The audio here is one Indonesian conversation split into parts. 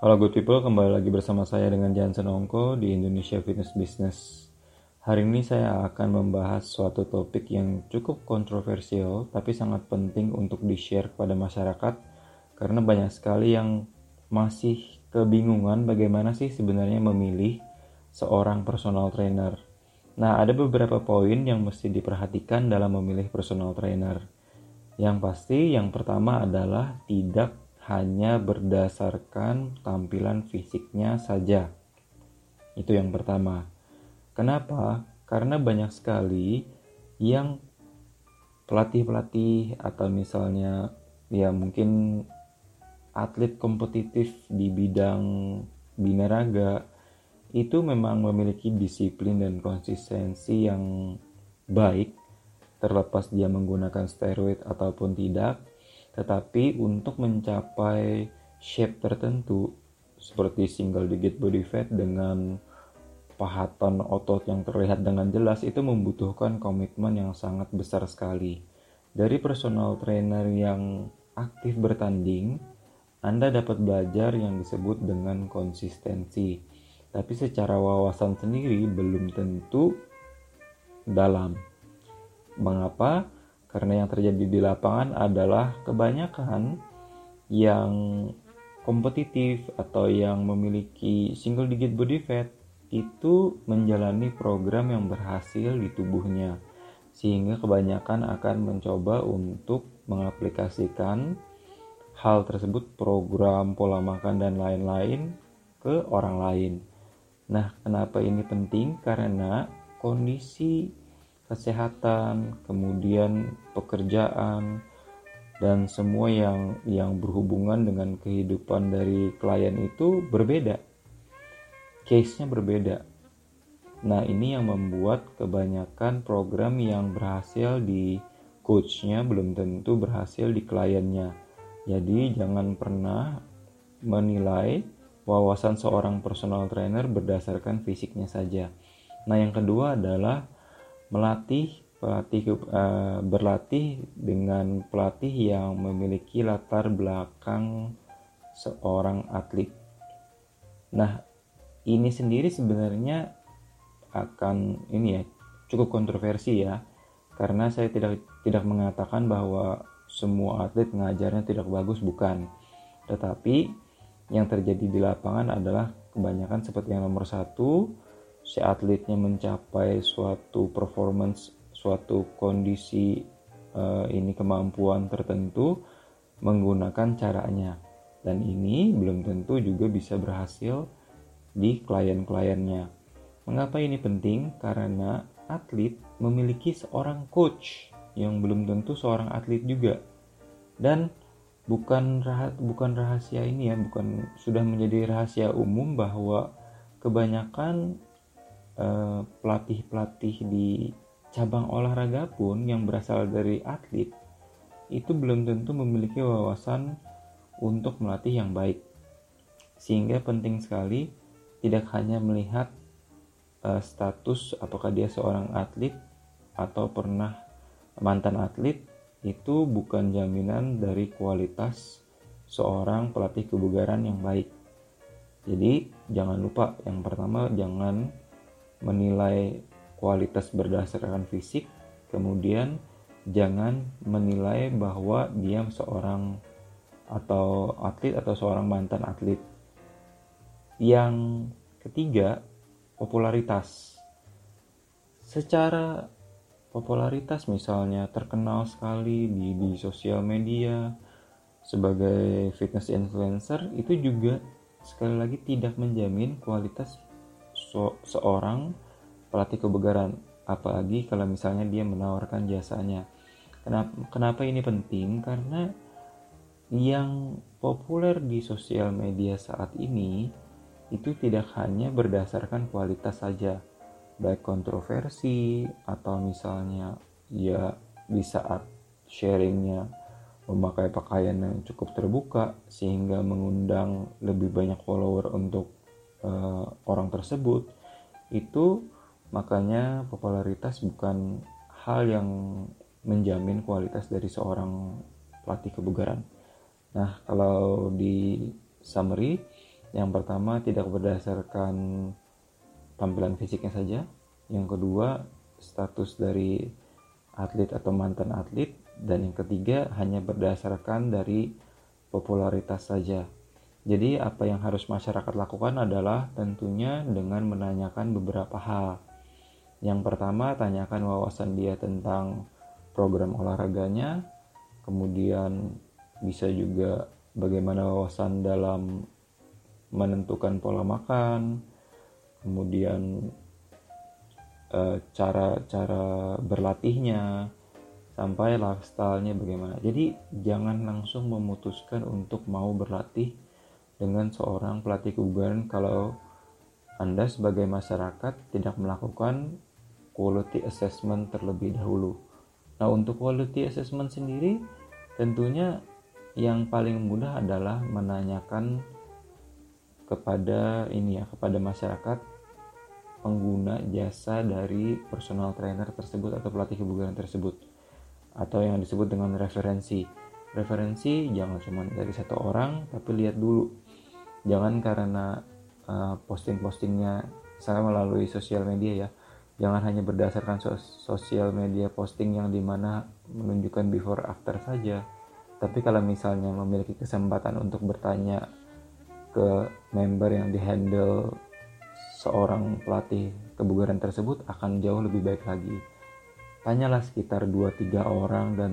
Halo good people, kembali lagi bersama saya dengan Jansen Ongko di Indonesia Fitness Business. Hari ini saya akan membahas suatu topik yang cukup kontroversial tapi sangat penting untuk di-share kepada masyarakat karena banyak sekali yang masih kebingungan bagaimana sih sebenarnya memilih seorang personal trainer. Nah, ada beberapa poin yang mesti diperhatikan dalam memilih personal trainer. Yang pasti, yang pertama adalah tidak hanya berdasarkan tampilan fisiknya saja. Itu yang pertama. Kenapa? Karena banyak sekali yang pelatih-pelatih atau misalnya ya mungkin atlet kompetitif di bidang binaraga itu memang memiliki disiplin dan konsistensi yang baik terlepas dia menggunakan steroid ataupun tidak tetapi untuk mencapai shape tertentu seperti single digit body fat dengan pahatan otot yang terlihat dengan jelas itu membutuhkan komitmen yang sangat besar sekali. Dari personal trainer yang aktif bertanding, Anda dapat belajar yang disebut dengan konsistensi. Tapi secara wawasan sendiri belum tentu dalam. Mengapa? Karena yang terjadi di lapangan adalah kebanyakan yang kompetitif atau yang memiliki single digit body fat itu menjalani program yang berhasil di tubuhnya sehingga kebanyakan akan mencoba untuk mengaplikasikan hal tersebut program pola makan dan lain-lain ke orang lain. Nah, kenapa ini penting? Karena kondisi kesehatan, kemudian pekerjaan dan semua yang yang berhubungan dengan kehidupan dari klien itu berbeda. Case-nya berbeda. Nah, ini yang membuat kebanyakan program yang berhasil di coach-nya belum tentu berhasil di kliennya. Jadi, jangan pernah menilai wawasan seorang personal trainer berdasarkan fisiknya saja. Nah, yang kedua adalah melatih pelatih uh, berlatih dengan pelatih yang memiliki latar belakang seorang atlet. Nah, ini sendiri sebenarnya akan ini ya cukup kontroversi ya karena saya tidak tidak mengatakan bahwa semua atlet ngajarnya tidak bagus bukan tetapi yang terjadi di lapangan adalah kebanyakan seperti yang nomor satu si atletnya mencapai suatu performance suatu kondisi uh, ini kemampuan tertentu menggunakan caranya dan ini belum tentu juga bisa berhasil di klien-kliennya. Mengapa ini penting? Karena atlet memiliki seorang coach yang belum tentu seorang atlet juga. Dan bukan rah bukan rahasia ini ya, bukan sudah menjadi rahasia umum bahwa kebanyakan pelatih-pelatih di cabang olahraga pun yang berasal dari atlet itu belum tentu memiliki wawasan untuk melatih yang baik. Sehingga penting sekali tidak hanya melihat uh, status apakah dia seorang atlet atau pernah mantan atlet itu bukan jaminan dari kualitas seorang pelatih kebugaran yang baik. Jadi jangan lupa yang pertama jangan menilai kualitas berdasarkan fisik, kemudian jangan menilai bahwa dia seorang atau atlet atau seorang mantan atlet. Yang ketiga, popularitas. Secara popularitas misalnya terkenal sekali di di sosial media sebagai fitness influencer itu juga sekali lagi tidak menjamin kualitas seorang pelatih kebugaran. Apalagi kalau misalnya dia menawarkan jasanya. Kenapa kenapa ini penting? Karena yang populer di sosial media saat ini itu tidak hanya berdasarkan kualitas saja. Baik kontroversi atau misalnya ya di saat sharingnya memakai pakaian yang cukup terbuka sehingga mengundang lebih banyak follower untuk uh, orang tersebut itu makanya popularitas bukan hal yang menjamin kualitas dari seorang pelatih kebugaran. Nah, kalau di summary, Yang pertama tidak berdasarkan tampilan fisiknya saja. Yang kedua status dari atlet atau mantan atlet. Dan yang ketiga hanya berdasarkan dari popularitas saja. Jadi apa yang harus masyarakat lakukan adalah tentunya dengan menanyakan beberapa hal. Yang pertama tanyakan wawasan dia tentang program olahraganya, kemudian bisa juga bagaimana wawasan dalam menentukan pola makan, kemudian eh, cara-cara berlatihnya, sampai lifestyle-nya bagaimana. Jadi jangan langsung memutuskan untuk mau berlatih dengan seorang pelatih kebugaran kalau Anda sebagai masyarakat tidak melakukan quality assessment terlebih dahulu. Nah, untuk quality assessment sendiri tentunya yang paling mudah adalah menanyakan kepada ini ya, kepada masyarakat pengguna jasa dari personal trainer tersebut atau pelatih kebugaran tersebut atau yang disebut dengan referensi. Referensi jangan cuma dari satu orang, tapi lihat dulu jangan karena uh, posting-postingnya saya melalui sosial media ya. Jangan hanya berdasarkan sos sosial media posting yang di mana menunjukkan before after saja. Tapi kalau misalnya memiliki kesempatan untuk bertanya ke member yang dihandle seorang pelatih kebugaran tersebut akan jauh lebih baik lagi. Tanyalah sekitar 2-3 orang dan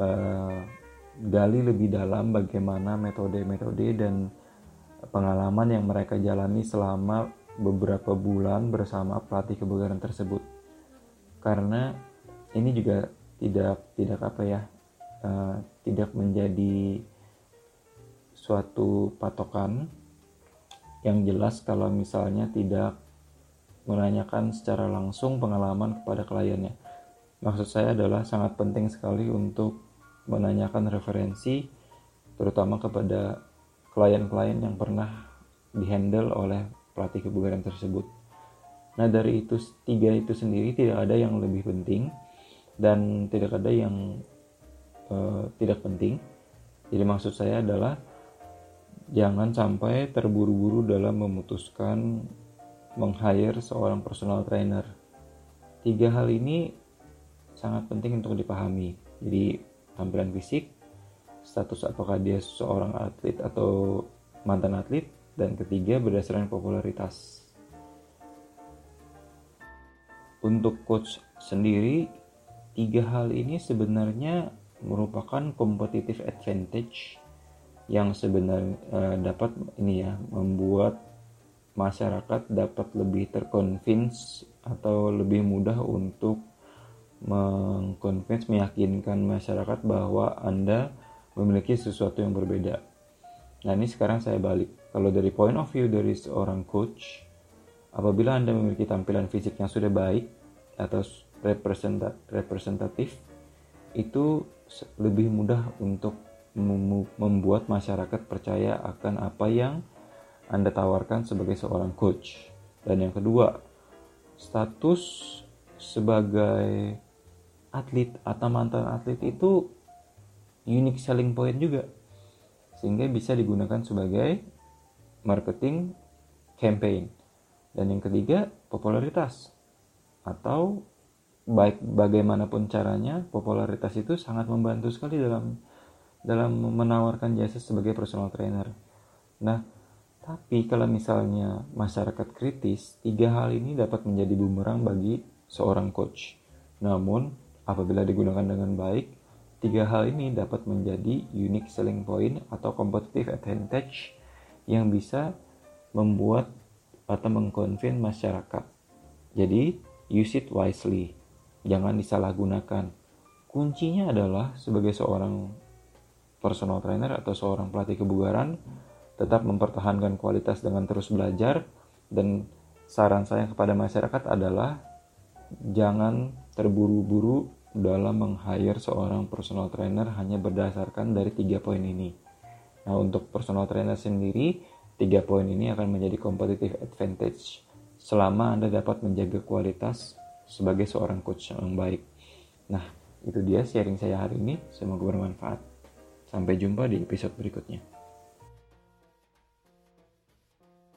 uh, gali lebih dalam bagaimana metode-metode dan pengalaman yang mereka jalani selama beberapa bulan bersama pelatih kebugaran tersebut. Karena ini juga tidak tidak apa ya, uh, tidak menjadi suatu patokan yang jelas kalau misalnya tidak menanyakan secara langsung pengalaman kepada kliennya. Maksud saya adalah sangat penting sekali untuk menanyakan referensi terutama kepada klien-klien yang pernah dihandle oleh pelatih kebugaran tersebut. Nah dari itu tiga itu sendiri tidak ada yang lebih penting dan tidak ada yang uh, tidak penting. Jadi maksud saya adalah jangan sampai terburu-buru dalam memutuskan meng-hire seorang personal trainer. Tiga hal ini sangat penting untuk dipahami. Jadi tampilan fisik, status apakah dia seorang atlet atau mantan atlet, dan ketiga berdasarkan popularitas. Untuk coach sendiri, tiga hal ini sebenarnya merupakan competitive advantage yang sebenarnya uh, dapat ini ya membuat masyarakat dapat lebih terconvince atau lebih mudah untuk mengconvince meyakinkan masyarakat bahwa Anda memiliki sesuatu yang berbeda. Nah, ini sekarang saya balik. Kalau dari point of view dari seorang coach, apabila Anda memiliki tampilan fisik yang sudah baik atau representatif, itu lebih mudah untuk membuat masyarakat percaya akan apa yang Anda tawarkan sebagai seorang coach. Dan yang kedua, status sebagai atlet atau mantan atlet itu unique selling point juga sehingga bisa digunakan sebagai marketing campaign dan yang ketiga popularitas atau baik bagaimanapun caranya popularitas itu sangat membantu sekali dalam dalam menawarkan jasa sebagai personal trainer. Nah, tapi kalau misalnya masyarakat kritis, tiga hal ini dapat menjadi bumerang bagi seorang coach. Namun, Apabila digunakan dengan baik, tiga hal ini dapat menjadi unique selling point atau competitive advantage yang bisa membuat atau mengconvince masyarakat. Jadi, use it wisely. Jangan disalahgunakan. Kuncinya adalah sebagai seorang personal trainer atau seorang pelatih kebugaran, tetap mempertahankan kualitas dengan terus belajar dan saran saya kepada masyarakat adalah jangan terburu-buru dalam meng-hire seorang personal trainer hanya berdasarkan dari tiga poin ini. Nah, untuk personal trainer sendiri, tiga poin ini akan menjadi competitive advantage selama Anda dapat menjaga kualitas sebagai seorang coach yang baik. Nah, itu dia sharing saya hari ini. Semoga bermanfaat. Sampai jumpa di episode berikutnya.